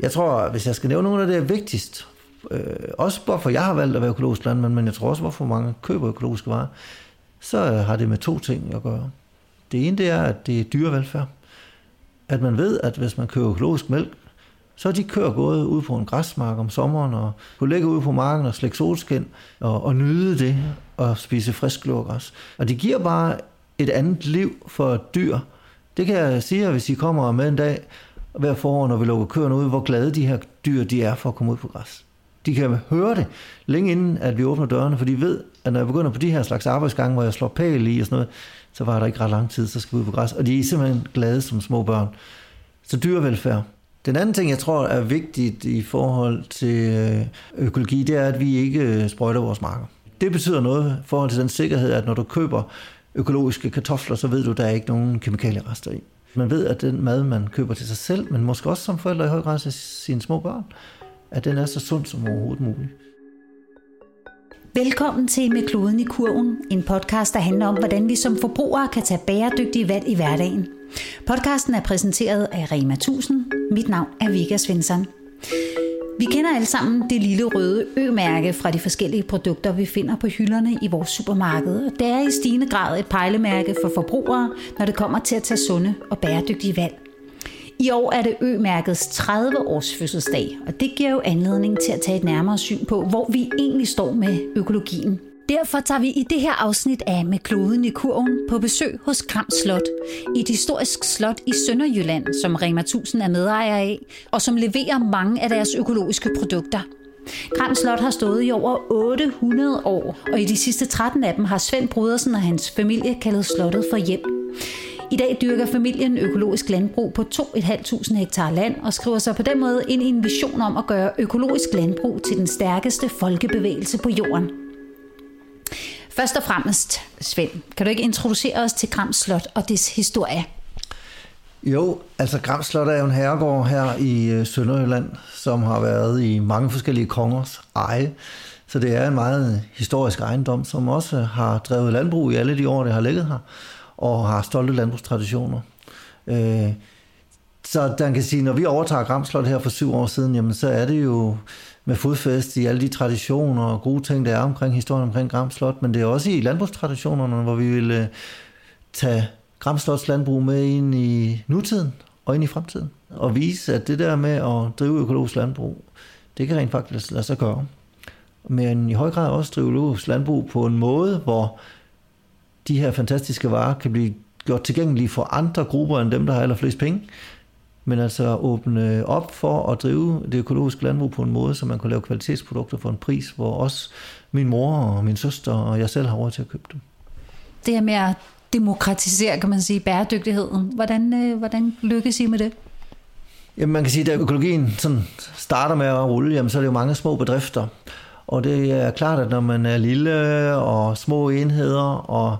Jeg tror, hvis jeg skal nævne nogle af det, er vigtigst, øh, også hvorfor jeg har valgt at være økologisk landmand, men jeg tror også, hvorfor mange køber økologiske varer, så øh, har det med to ting at gøre. Det ene det er, at det er dyrevelfærd. At man ved, at hvis man køber økologisk mælk, så er de køer gået ud på en græsmark om sommeren og kunne ligge ud på marken og slække solskin og, og nyde det og spise frisk græs. Og det giver bare et andet liv for dyr. Det kan jeg sige, hvis I kommer med en dag hver forår, når vi lukker køerne ud, hvor glade de her dyr de er for at komme ud på græs. De kan høre det længe inden, at vi åbner dørene, for de ved, at når jeg begynder på de her slags arbejdsgange, hvor jeg slår pæl i og sådan noget, så var der ikke ret lang tid, så skal vi ud på græs. Og de er simpelthen glade som små børn. Så dyrevelfærd. Den anden ting, jeg tror er vigtigt i forhold til øh, økologi, det er, at vi ikke øh, sprøjter vores marker. Det betyder noget i forhold til den sikkerhed, at når du køber økologiske kartofler, så ved du, at der er ikke nogen kemikalierester i. Man ved, at den mad, man køber til sig selv, men måske også som forældre i høj grad til sine små børn, at den er så sund som overhovedet muligt. Velkommen til Med kloden i kurven, en podcast, der handler om, hvordan vi som forbrugere kan tage bæredygtige valg i hverdagen. Podcasten er præsenteret af Rema 1000. Mit navn er Vika Svensson. Vi kender alle sammen det lille røde ø-mærke fra de forskellige produkter, vi finder på hylderne i vores supermarked. Det er i stigende grad et pejlemærke for forbrugere, når det kommer til at tage sunde og bæredygtige valg. I år er det Ø-mærkets 30 års fødselsdag, og det giver jo anledning til at tage et nærmere syn på, hvor vi egentlig står med økologien. Derfor tager vi i det her afsnit af Med kloden i kurven på besøg hos Kram Slot, et historisk slot i Sønderjylland, som Rema 1000 er medejer af, og som leverer mange af deres økologiske produkter. Kram Slot har stået i over 800 år, og i de sidste 13 af dem har Svend Brudersen og hans familie kaldet slottet for hjem. I dag dyrker familien økologisk landbrug på 2.500 hektar land og skriver sig på den måde ind i en vision om at gøre økologisk landbrug til den stærkeste folkebevægelse på jorden. Først og fremmest, Svend, kan du ikke introducere os til Grams Slot og dets historie? Jo, altså Grams Slot er jo en herregård her i øh, Sønderjylland, som har været i mange forskellige kongers eje. Så det er en meget historisk ejendom, som også har drevet landbrug i alle de år, det har ligget her og har stolte landbrugstraditioner. Øh, så man kan sige, når vi overtager Gramslot her for syv år siden, jamen så er det jo med fodfæst i alle de traditioner og gode ting, der er omkring historien omkring Gramslot, men det er også i landbrugstraditionerne, hvor vi vil øh, tage Gramslots landbrug med ind i nutiden og ind i fremtiden. Og vise, at det der med at drive økologisk landbrug, det kan rent faktisk lade sig gøre. Men i høj grad også drive økologisk landbrug på en måde, hvor de her fantastiske varer kan blive gjort tilgængelige for andre grupper end dem, der har allerflest penge. Men altså åbne op for at drive det økologiske landbrug på en måde, så man kan lave kvalitetsprodukter for en pris, hvor også min mor og min søster og jeg selv har råd til at købe dem. Det her med at demokratisere, kan man sige, bæredygtigheden. Hvordan, øh, hvordan lykkes I med det? Jamen man kan sige, at økologien sådan starter med at rulle, jamen, så er det jo mange små bedrifter. Og det er klart, at når man er lille og små enheder og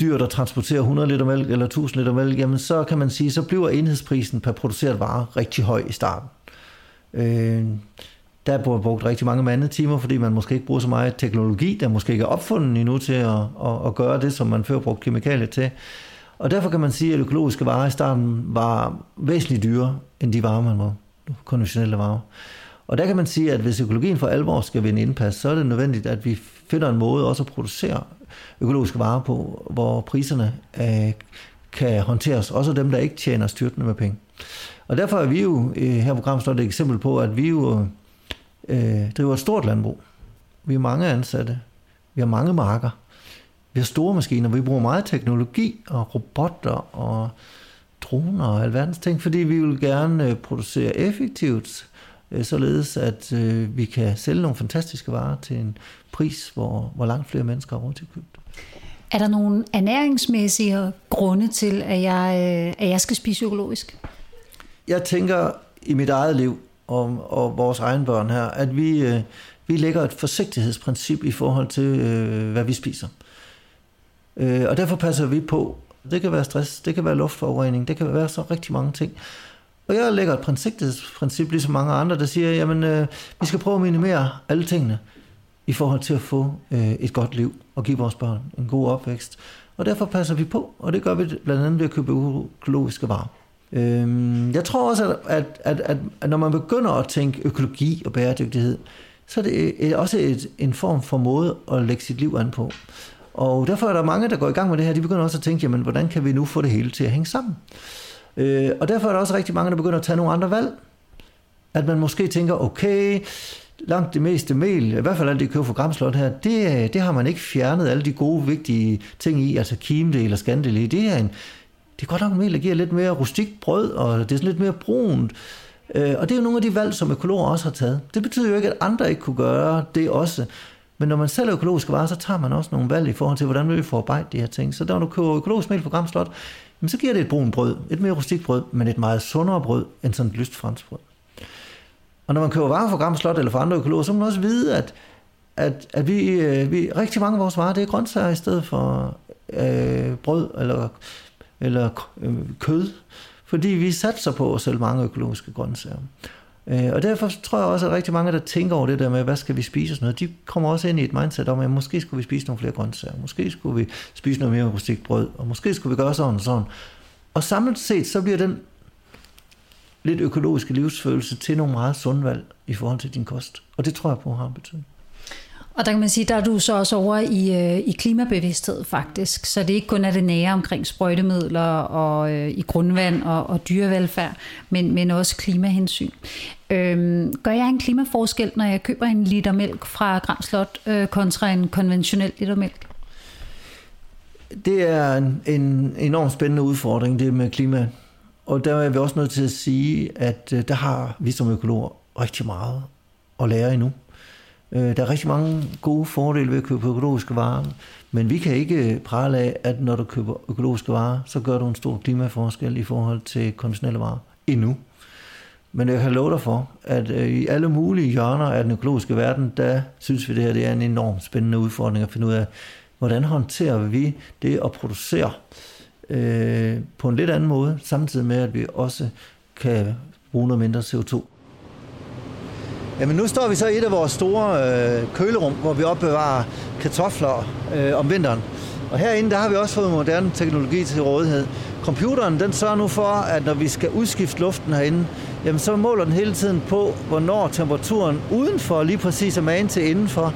dyr, der transporterer 100 liter mælk eller 1000 liter mælk, jamen så kan man sige, så bliver enhedsprisen per produceret vare rigtig høj i starten. Øh, der bliver brugt rigtig mange mandetimer, fordi man måske ikke bruger så meget teknologi, der måske ikke er opfundet endnu til at, at, at gøre det, som man før brugte kemikalier til. Og derfor kan man sige, at økologiske varer i starten var væsentligt dyrere, end de varer, man var konventionelle varer. Og der kan man sige, at hvis økologien for alvor skal vinde indpas, så er det nødvendigt, at vi finder en måde også at producere økologiske varer på, hvor priserne øh, kan håndteres, også dem, der ikke tjener styrtende med penge. Og derfor er vi jo øh, her på Gramstad et eksempel på, at vi jo øh, driver et stort landbrug. Vi er mange ansatte. Vi har mange marker. Vi har store maskiner. Vi bruger meget teknologi og robotter og droner og alverdens ting, fordi vi vil gerne øh, producere effektivt, øh, således at øh, vi kan sælge nogle fantastiske varer til en pris, hvor, hvor langt flere mennesker har råd til at købe det. Er der nogle ernæringsmæssige grunde til, at jeg, øh, at jeg skal spise økologisk? Jeg tænker i mit eget liv og, og vores egen børn her, at vi, øh, vi lægger et forsigtighedsprincip i forhold til, øh, hvad vi spiser. Øh, og derfor passer vi på. Det kan være stress, det kan være luftforurening, det kan være så rigtig mange ting. Og jeg lægger et princip, ligesom mange andre, der siger, jamen, øh, vi skal prøve at minimere alle tingene i forhold til at få øh, et godt liv og give vores børn en god opvækst. Og derfor passer vi på, og det gør vi blandt andet ved at købe økologiske varer. Øhm, jeg tror også, at, at, at, at når man begynder at tænke økologi og bæredygtighed, så er det øh, også et, en form for måde at lægge sit liv an på. Og derfor er der mange, der går i gang med det her, de begynder også at tænke, jamen, hvordan kan vi nu få det hele til at hænge sammen? Øh, og derfor er der også rigtig mange, der begynder at tage nogle andre valg. At man måske tænker, okay, langt det meste mel, i hvert fald alt det køber for Gramslot her, det, det har man ikke fjernet alle de gode, vigtige ting i, altså kimdel og skandel. Det er, en, det er godt nok mel, der giver lidt mere rustikt brød, og det er sådan lidt mere brunt. Øh, og det er jo nogle af de valg, som økologer også har taget. Det betyder jo ikke, at andre ikke kunne gøre det også. Men når man sælger økologiske varer, så tager man også nogle valg i forhold til, hvordan vi forarbejde de her ting. Så når du køber økologisk mel på Gramslot, så giver det et brun brød, et mere rustikt brød, men et meget sundere brød end sådan et lyst fransk brød. Og når man køber varer fra Gramslot eller fra andre økologer, så må man også vide, at, at, at vi, øh, vi, rigtig mange af vores varer, det er grøntsager i stedet for øh, brød eller, eller øh, kød. Fordi vi satser på at sælge mange økologiske grøntsager. Øh, og derfor tror jeg også, at rigtig mange, der tænker over det der med, hvad skal vi spise og sådan noget, de kommer også ind i et mindset om, at måske skulle vi spise nogle flere grøntsager, måske skulle vi spise noget mere rustikt brød, og måske skulle vi gøre sådan og sådan. Og samlet set, så bliver den lidt økologiske livsfølelse til nogle meget sunde valg i forhold til din kost. Og det tror jeg på har en betydning. Og der kan man sige, der er du så også over i, øh, i klimabevidsthed faktisk. Så det er ikke kun er det nære omkring sprøjtemidler og øh, i grundvand og, og dyrevelfærd, men, men også klimahensyn. Øhm, gør jeg en klimaforskel, når jeg køber en liter mælk fra Gramslot øh, kontra en konventionel liter mælk? Det er en, en enormt spændende udfordring, det med klima. Og der er vi også nødt til at sige, at øh, der har vi som økologer rigtig meget at lære endnu. Øh, der er rigtig mange gode fordele ved at købe økologiske varer, men vi kan ikke prale af, at når du køber økologiske varer, så gør du en stor klimaforskel i forhold til konventionelle varer endnu. Men jeg kan love dig for, at øh, i alle mulige hjørner af den økologiske verden, der synes vi det her det er en enorm spændende udfordring at finde ud af, hvordan håndterer vi det at producere øh, på en lidt anden måde, samtidig med, at vi også kan bruge noget mindre CO2. Jamen nu står vi så i et af vores store øh, kølerum, hvor vi opbevarer kartofler øh, om vinteren. Og herinde, der har vi også fået moderne teknologi til rådighed. Computeren, den sørger nu for, at når vi skal udskifte luften herinde, jamen så måler den hele tiden på, hvornår temperaturen udenfor lige præcis er magen til indenfor.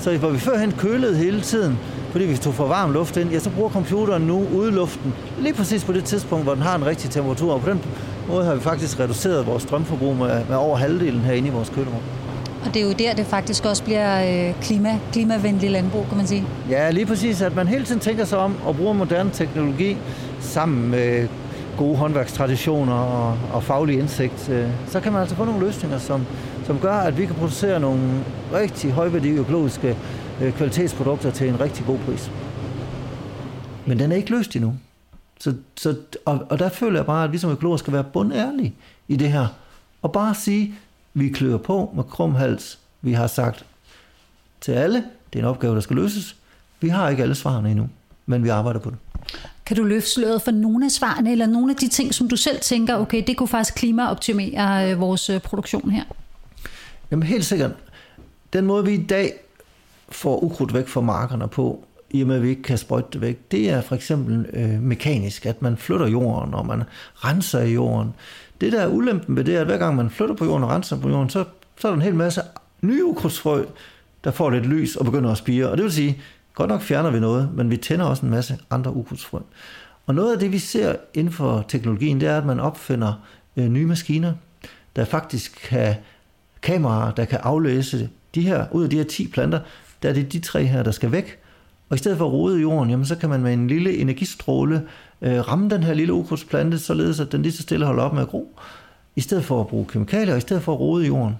Så hvor vi førhen kølede hele tiden, fordi vi tog for varm luft ind, ja, så bruger computeren nu udeluften lige præcis på det tidspunkt, hvor den har en rigtig temperatur. Og på den måde har vi faktisk reduceret vores strømforbrug med, med over halvdelen herinde i vores kølerum. Og det er jo der, det faktisk også bliver øh, klima, klimavenlig landbrug, kan man sige. Ja, lige præcis, at man hele tiden tænker sig om og bruger moderne teknologi sammen med gode håndværkstraditioner og, og faglig indsigt, øh, så kan man altså få nogle løsninger, som, som gør, at vi kan producere nogle rigtig højværdige økologiske øh, kvalitetsprodukter til en rigtig god pris. Men den er ikke løst endnu. Så, så, og, og der føler jeg bare, at vi som økologer skal være bundærlige i det her. Og bare sige, vi klør på med krumhals. Vi har sagt til alle, det er en opgave, der skal løses. Vi har ikke alle svarene endnu, men vi arbejder på det. Kan du løfte sløret for nogle af svarene, eller nogle af de ting, som du selv tænker, okay, det kunne faktisk klimaoptimere øh, vores øh, produktion her? Jamen helt sikkert. Den måde, vi i dag får ukrudt væk fra markerne på, i og med at vi ikke kan sprøjte det væk, det er for eksempel øh, mekanisk, at man flytter jorden, og man renser i jorden. Det der er ulempen ved det, er, at hver gang man flytter på jorden og renser på jorden, så, så er der en hel masse nye ukrudtsfrø, der får lidt lys og begynder at spire. Og det vil sige, godt nok fjerner vi noget, men vi tænder også en masse andre ukrudtsfrø. Og noget af det, vi ser inden for teknologien, det er, at man opfinder øh, nye maskiner, der faktisk kan kameraer, der kan aflæse de her, ud af de her 10 planter, der er det de tre her, der skal væk. Og i stedet for at rode i jorden, jamen, så kan man med en lille energistråle øh, ramme den her lille ukrudtsplante, således at den lige så stille holder op med at gro, i stedet for at bruge kemikalier, og i stedet for at rode i jorden.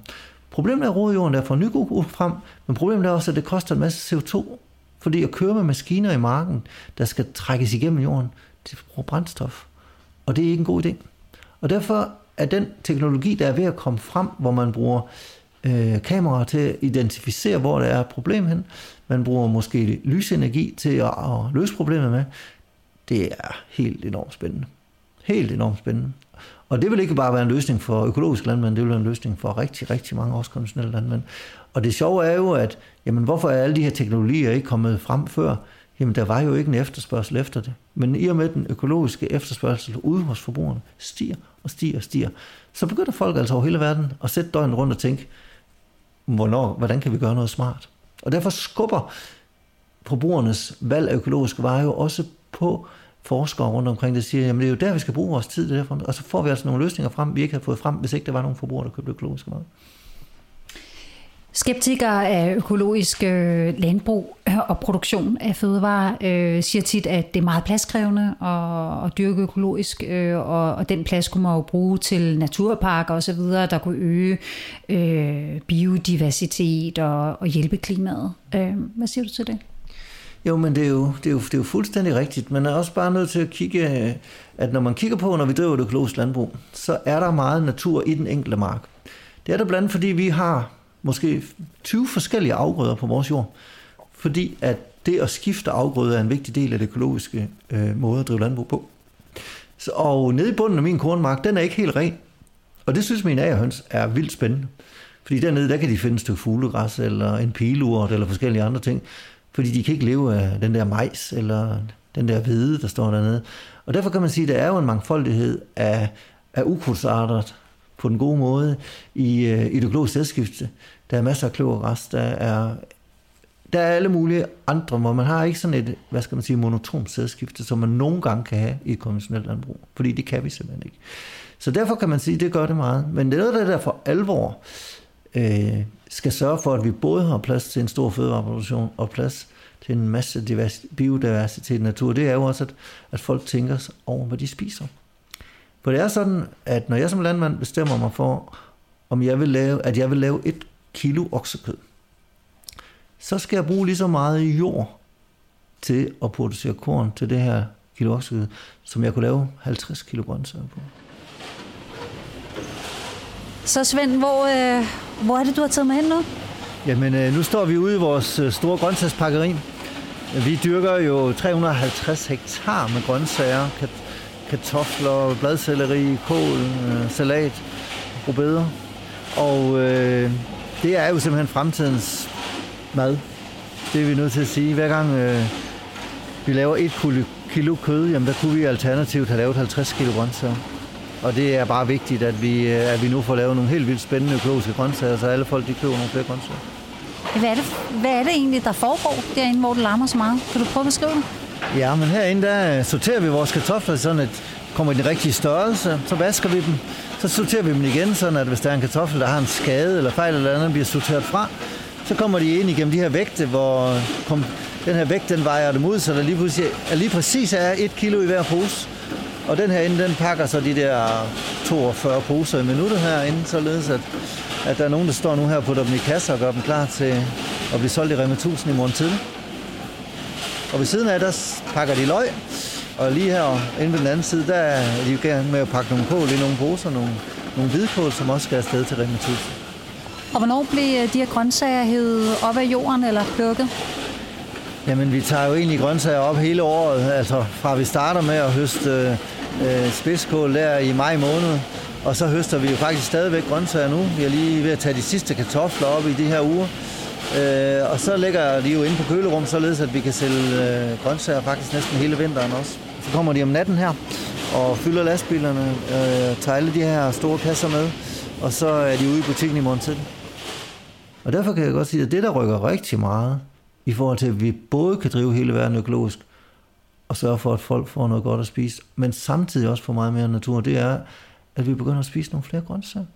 Problemet er at rode i jorden, er at få ny frem, men problemet er også, at det koster en masse CO2, fordi at køre med maskiner i marken, der skal trækkes igennem jorden, det bruger brændstof. Og det er ikke en god idé. Og derfor er den teknologi, der er ved at komme frem, hvor man bruger øh, kameraer til at identificere, hvor der er et problem hen. Man bruger måske lysenergi til at, at løse problemet med. Det er helt enormt spændende. Helt enormt spændende. Og det vil ikke bare være en løsning for økologiske landmænd, det vil være en løsning for rigtig, rigtig mange også konventionelle landmænd. Og det sjove er jo, at jamen, hvorfor er alle de her teknologier ikke kommet frem før? Jamen, der var jo ikke en efterspørgsel efter det. Men i og med den økologiske efterspørgsel ude hos forbrugerne stiger og stiger og stiger, så begynder folk altså over hele verden at sætte døgnet rundt og tænke, hvornår, hvordan kan vi gøre noget smart? Og derfor skubber forbrugernes valg af økologiske varer jo også på forskere rundt omkring, der siger, jamen det er jo der, vi skal bruge vores tid, det derfor. og så får vi altså nogle løsninger frem, vi ikke har fået frem, hvis ikke der var nogen forbrugere, der købte økologiske varer. Skeptikere af økologisk øh, landbrug øh, og produktion af fødevarer øh, siger tit, at det er meget pladskrævende at, at dyrke økologisk, øh, og, og den plads kunne man jo bruge til naturparker osv., der kunne øge øh, biodiversitet og, og hjælpe klimaet. Øh, hvad siger du til det? Jo, men det er jo, det, er jo, det er jo fuldstændig rigtigt. Man er også bare nødt til at kigge, at når man kigger på, når vi driver et økologisk landbrug, så er der meget natur i den enkelte mark. Det er der blandt andet, fordi vi har måske 20 forskellige afgrøder på vores jord. Fordi at det at skifte afgrøder er en vigtig del af det økologiske øh, måde at drive landbrug på. Så, og nede i bunden af min kornmark, den er ikke helt ren. Og det synes mine agerhøns er vildt spændende. Fordi dernede, der kan de finde et stykke fuglegræs, eller en pilurt, eller forskellige andre ting. Fordi de kan ikke leve af den der majs, eller den der hvede, der står dernede. Og derfor kan man sige, at der er jo en mangfoldighed af, af ukrudtsarter, på den gode måde i, øh, i det økologiske sædskifte. Der er masser af rest der er, der er alle mulige andre, hvor man har ikke sådan et, hvad skal man sige, monotont sædskifte, som man nogle gange kan have i et konventionelt landbrug, fordi det kan vi simpelthen ikke. Så derfor kan man sige, at det gør det meget. Men det er noget, der for alvor øh, skal sørge for, at vi både har plads til en stor fødevareproduktion og plads til en masse biodiversitet i natur. Det er jo også, at, at folk tænker over, hvad de spiser. For det er sådan, at når jeg som landmand bestemmer mig for, om jeg vil lave, at jeg vil lave et kilo oksekød, så skal jeg bruge lige så meget jord til at producere korn til det her kilo oksekød, som jeg kunne lave 50 kilo grøntsager på. Så Svend, hvor, øh, hvor er det, du har taget med hen nu? Jamen, øh, nu står vi ude i vores øh, store grøntsagspakkeri. Vi dyrker jo 350 hektar med grøntsager, kartofler, bladcelleri, kål, øh, salat, rubeder. Og øh, det er jo simpelthen fremtidens mad. Det er vi nødt til at sige. Hver gang øh, vi laver et kilo kød, jamen der kunne vi alternativt have lavet 50 kilo grøntsager. Og det er bare vigtigt, at vi, øh, at vi nu får lavet nogle helt vildt spændende økologiske grøntsager, så alle folk de køber nogle flere grøntsager. Hvad er, det, hvad er det egentlig, der foregår derinde, hvor det larmer så meget? Kan du prøve at beskrive det? Ja, men herinde der øh, sorterer vi vores kartofler sådan, at kommer i den rigtige størrelse, så vasker vi dem. Så sorterer vi dem igen, sådan at hvis der er en kartoffel, der har en skade eller fejl eller andet, bliver sorteret fra, så kommer de ind igennem de her vægte, hvor kom, den her vægt, den vejer dem ud, så der lige, præcis, er lige præcis er et kilo i hver pose. Og den herinde, den pakker så de der 42 poser i minuttet herinde, således at, at der er nogen, der står nu her på dem i kasser og gør dem klar til at blive solgt i Rema 1000 i morgen tidlig. Og ved siden af, der pakker de løg, og lige her inde på den anden side, der er de i gang med at pakke nogle kål i nogle poser, nogle, nogle hvidkål, som også skal afsted til 1000. Og hvornår bliver de her grøntsager hævet op af jorden eller plukket? Jamen, vi tager jo egentlig grøntsager op hele året, altså fra vi starter med at høste øh, spidskål der i maj måned, og så høster vi jo faktisk stadigvæk grøntsager nu. Vi er lige ved at tage de sidste kartofler op i de her uger. Øh, og så ligger de jo inde på kølerum, således at vi kan sælge øh, grøntsager faktisk næsten hele vinteren også. Så kommer de om natten her og fylder lastbilerne, øh, tager alle de her store kasser med, og så er de ude i butikken i morgen til. Og derfor kan jeg godt sige, at det, der rykker rigtig meget, i forhold til, at vi både kan drive hele verden økologisk, og sørge for, at folk får noget godt at spise, men samtidig også får meget mere natur, det er, at vi begynder at spise nogle flere grøntsager.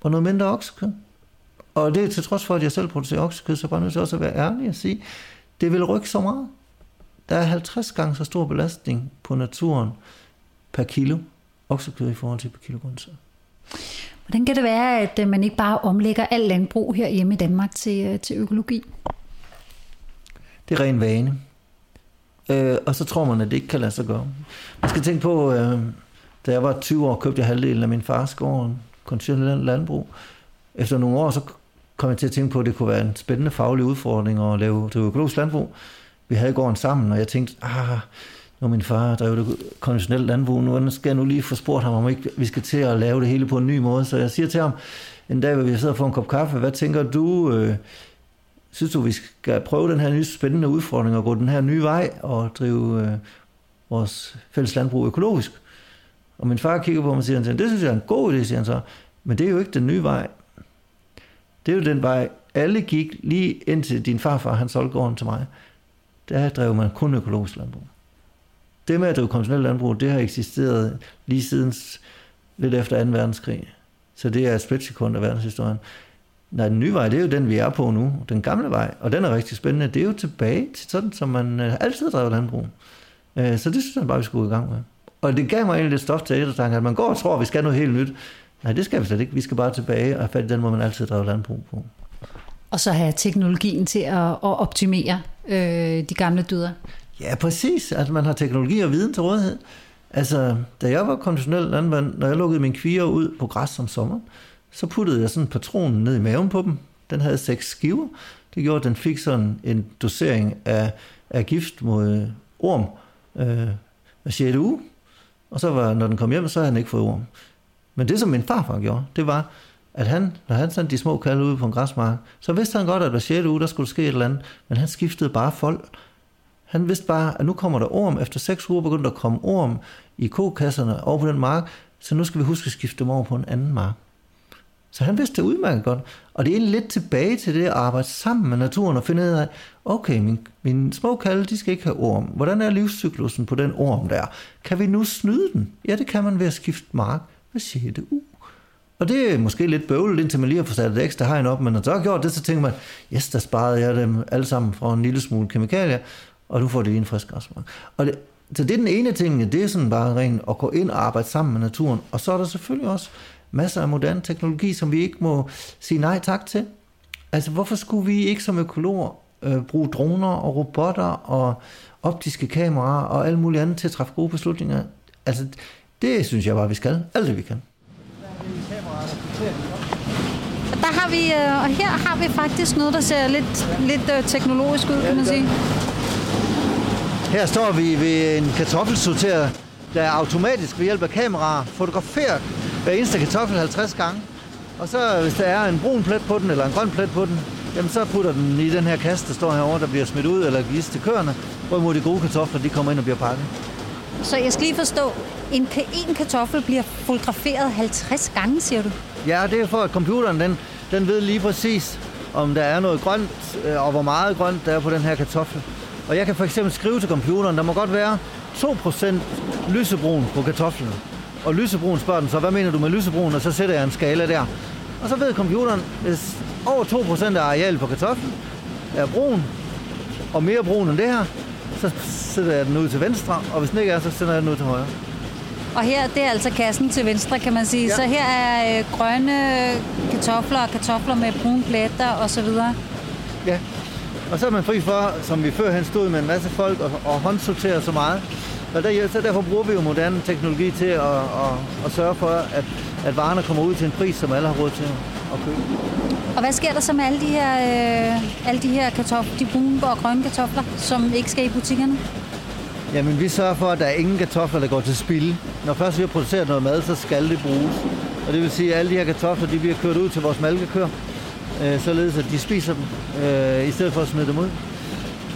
Og noget mindre oksekød. Og det er til trods for, at jeg selv producerer oksekød, så er jeg bare nødt til også at være ærlig og sige, det vil rykke så meget. Der er 50 gange så stor belastning på naturen per kilo oksekød i forhold til per kilo grøntsager. Hvordan kan det være, at øh, man ikke bare omlægger al landbrug her hjemme i Danmark til, øh, til økologi? Det er ren vane. Øh, og så tror man, at det ikke kan lade sig gøre. Man skal tænke på, øh, da jeg var 20 år, købte jeg halvdelen af min fars gård, konventionel landbrug. Efter nogle år, så kom jeg til at tænke på, at det kunne være en spændende faglig udfordring at lave det økologisk landbrug. Vi havde gården sammen, og jeg tænkte, ah, når min far drev det konventionelt landbrug, nu skal jeg nu lige få spurgt ham, om ikke vi skal til at lave det hele på en ny måde. Så jeg siger til ham, en dag, hvor vi sidder og får en kop kaffe, hvad tænker du, øh, synes du, vi skal prøve den her nye spændende udfordring og gå den her nye vej og drive øh, vores fælles landbrug økologisk? Og min far kigger på mig og siger, det synes jeg er en god idé, siger han så. Men det er jo ikke den nye vej. Det er jo den vej, alle gik lige indtil din farfar, han solgte gården til mig. Der drev man kun økologisk landbrug. Det med at drive konventionelt landbrug, det har eksisteret lige siden lidt efter 2. verdenskrig. Så det er et splitsekund af verdenshistorien. Nej, den nye vej, det er jo den, vi er på nu. Den gamle vej, og den er rigtig spændende. Det er jo tilbage til sådan, som man øh, altid drev landbrug. Øh, så det synes jeg bare, vi skulle gå i gang med. Og det gav mig egentlig lidt stof til eftertanke, at man går og tror, at vi skal noget helt nyt. Nej, det skal vi slet ikke. Vi skal bare tilbage og have fat i den måde, man altid drev landbrug på. Og så have teknologien til at, at optimere øh, de gamle dyder. Ja, præcis. Altså, man har teknologi og viden til rådighed. Altså, da jeg var konventionel landmand, når jeg lukkede mine kvier ud på græs om sommer, så puttede jeg sådan en patron ned i maven på dem. Den havde seks skiver. Det gjorde, at den fik sådan en dosering af, af gift mod orm øh, hver 6. uge. Og så var, når den kom hjem, så havde han ikke fået orm. Men det, som min farfar gjorde, det var, at han, når han sendte de små kalde ud på en græsmark, så vidste han godt, at hver 6. uge, der skulle ske et eller andet, men han skiftede bare folk. Han vidste bare, at nu kommer der orm. Efter 6 uger begyndte der at komme orm i kokasserne over på den mark, så nu skal vi huske at skifte dem over på en anden mark. Så han vidste det udmærket godt. Og det er egentlig lidt tilbage til det at arbejde sammen med naturen og finde ud af, okay, min, mine små kalde, de skal ikke have orm. Hvordan er livscyklusen på den orm der? Kan vi nu snyde den? Ja, det kan man ved at skifte mark hver 6. u. Og det er måske lidt bøvlet, indtil man lige har fået sat et ekstra hegn op, men når så har gjort det, så tænker man, yes, der sparede jeg dem alle sammen fra en lille smule kemikalier, og nu får det en frisk græsmark. Og det, så det er den ene ting, det er sådan bare rent at gå ind og arbejde sammen med naturen. Og så er der selvfølgelig også masser af moderne teknologi, som vi ikke må sige nej tak til. Altså, hvorfor skulle vi ikke som økologer øh, bruge droner og robotter og optiske kameraer og alt muligt andet til at træffe gode beslutninger? Altså, det synes jeg bare, vi skal. Alt det, vi kan. Der har vi, øh, og her har vi faktisk noget, der ser lidt, lidt øh, teknologisk ud, kan man sige. Her står vi ved en kartoffelsorterer, der automatisk ved hjælp af kameraer fotograferer hver eneste kartoffel 50 gange. Og så hvis der er en brun plet på den, eller en grøn plet på den, jamen så putter den i den her kasse, der står herovre, der bliver smidt ud eller gives til køerne, hvorimod de gode kartofler, de kommer ind og bliver pakket. Så jeg skal lige forstå, en, en kartoffel bliver fotograferet 50 gange, siger du? Ja, det er for, at computeren den, den ved lige præcis, om der er noget grønt, øh, og hvor meget grønt der er på den her kartoffel. Og jeg kan for eksempel skrive til computeren, der må godt være 2% lysebrun på kartoflen. Og lysebrun spørger den så, hvad mener du med lysebrun? Og så sætter jeg en skala der. Og så ved computeren, hvis over 2% af arealet på kartoflen er brun, og mere brun end det her, så sætter jeg den ud til venstre, og hvis den ikke er, så sender jeg den ud til højre. Og her, det er altså kassen til venstre, kan man sige. Ja. Så her er øh, grønne kartofler og kartofler med brune pletter og så videre. Ja, og så er man fri for, som vi førhen stod med en masse folk og, og håndsortere så meget. Og der, så derfor bruger vi jo moderne teknologi til at, at, at sørge for, at, at varerne kommer ud til en pris, som alle har råd til at købe. Og hvad sker der så med alle de her, øh, alle de her kartofler, de brune og grønne kartofler, som ikke skal i butikkerne? Jamen, vi sørger for, at der er ingen kartofler, der går til spil. Når først vi har produceret noget mad, så skal det bruges. Og det vil sige, at alle de her kartofler, de bliver kørt ud til vores malkekør, øh, således at de spiser dem, øh, i stedet for at smide dem ud.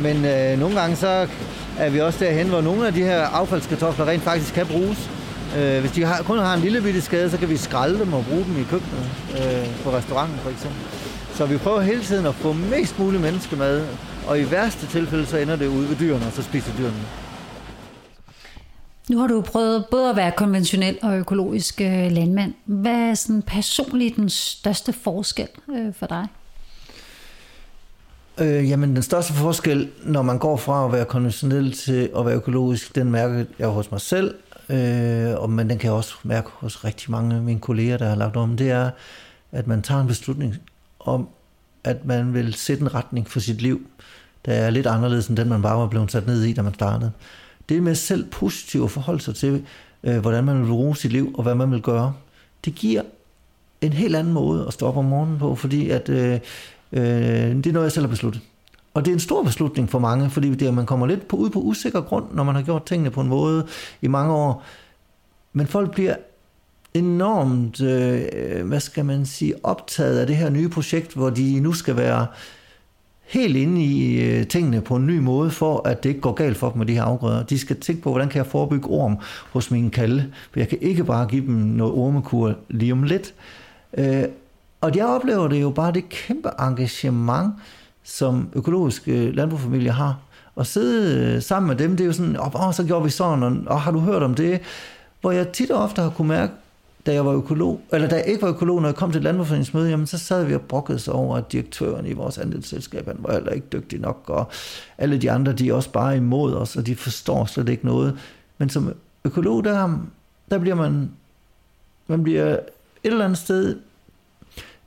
Men øh, nogle gange så er vi også derhen, hvor nogle af de her affaldskartofler rent faktisk kan bruges. Øh, hvis de har, kun har en lille bitte skade, så kan vi skralde dem og bruge dem i køkkenet øh, på restauranten for eksempel. Så vi prøver hele tiden at få mest muligt menneskemad, og i værste tilfælde så ender det ude ved dyrene, og så spiser dyrene. Nu har du prøvet både at være konventionel og økologisk øh, landmand. Hvad er sådan personligt den største forskel øh, for dig? Øh, jamen, den største forskel, når man går fra at være konventionel til at være økologisk, den mærker jeg hos mig selv, øh, og, men den kan jeg også mærke hos rigtig mange af mine kolleger, der har lagt om, det er, at man tager en beslutning om, at man vil sætte en retning for sit liv, der er lidt anderledes end den, man bare var blevet sat ned i, da man startede. Det med selv positivt at forholde sig til, øh, hvordan man vil bruge sit liv, og hvad man vil gøre, det giver en helt anden måde at stå op om morgenen på, fordi at, øh, øh, det er noget, jeg selv har besluttet. Og det er en stor beslutning for mange, fordi det er, man kommer lidt på, ud på usikker grund, når man har gjort tingene på en måde i mange år. Men folk bliver enormt, øh, hvad skal man sige, optaget af det her nye projekt, hvor de nu skal være helt inde i øh, tingene på en ny måde, for at det ikke går galt for dem med de her afgrøder. De skal tænke på, hvordan kan jeg forebygge orm hos mine kalde, for jeg kan ikke bare give dem noget ormekur lige om lidt. Øh, og jeg oplever det jo bare det kæmpe engagement, som økologiske øh, landbrugsfamilier har. Og sidde øh, sammen med dem, det er jo sådan, åh, oh, så gjorde vi sådan, og oh, har du hørt om det? Hvor jeg tit og ofte har kunne mærke, da jeg var økolog, eller da jeg ikke var økolog, når jeg kom til et landbrugsforeningsmøde, jamen så sad vi og brokkede sig over, at direktøren i vores andelsselskab, han var heller ikke dygtig nok, og alle de andre, de er også bare imod os, og de forstår slet ikke noget. Men som økolog, der, der bliver man, man bliver et eller andet sted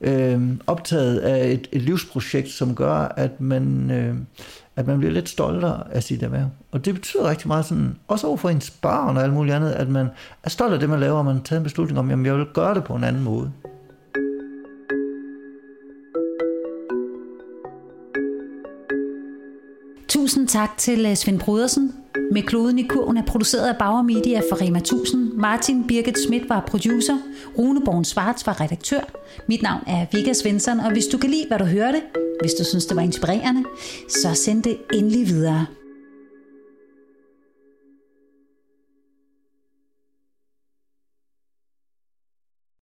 øh, optaget af et, et livsprojekt, som gør, at man, øh, at man bliver lidt stoltere af sit erhverv. Og det betyder rigtig meget, sådan, også overfor ens barn og alt muligt andet, at man er stolt af det, man laver, og man har taget en beslutning om, at jeg vil gøre det på en anden måde. Tusind tak til øh, Svend Brudersen. Med kloden i kurven er produceret af Bauer Media for Rema 1000. Martin Birgit Schmidt var producer. Rune Born Svarts var redaktør. Mit navn er Vika Svensson, og hvis du kan lide, hvad du hørte, hvis du synes, det var inspirerende, så send det endelig videre.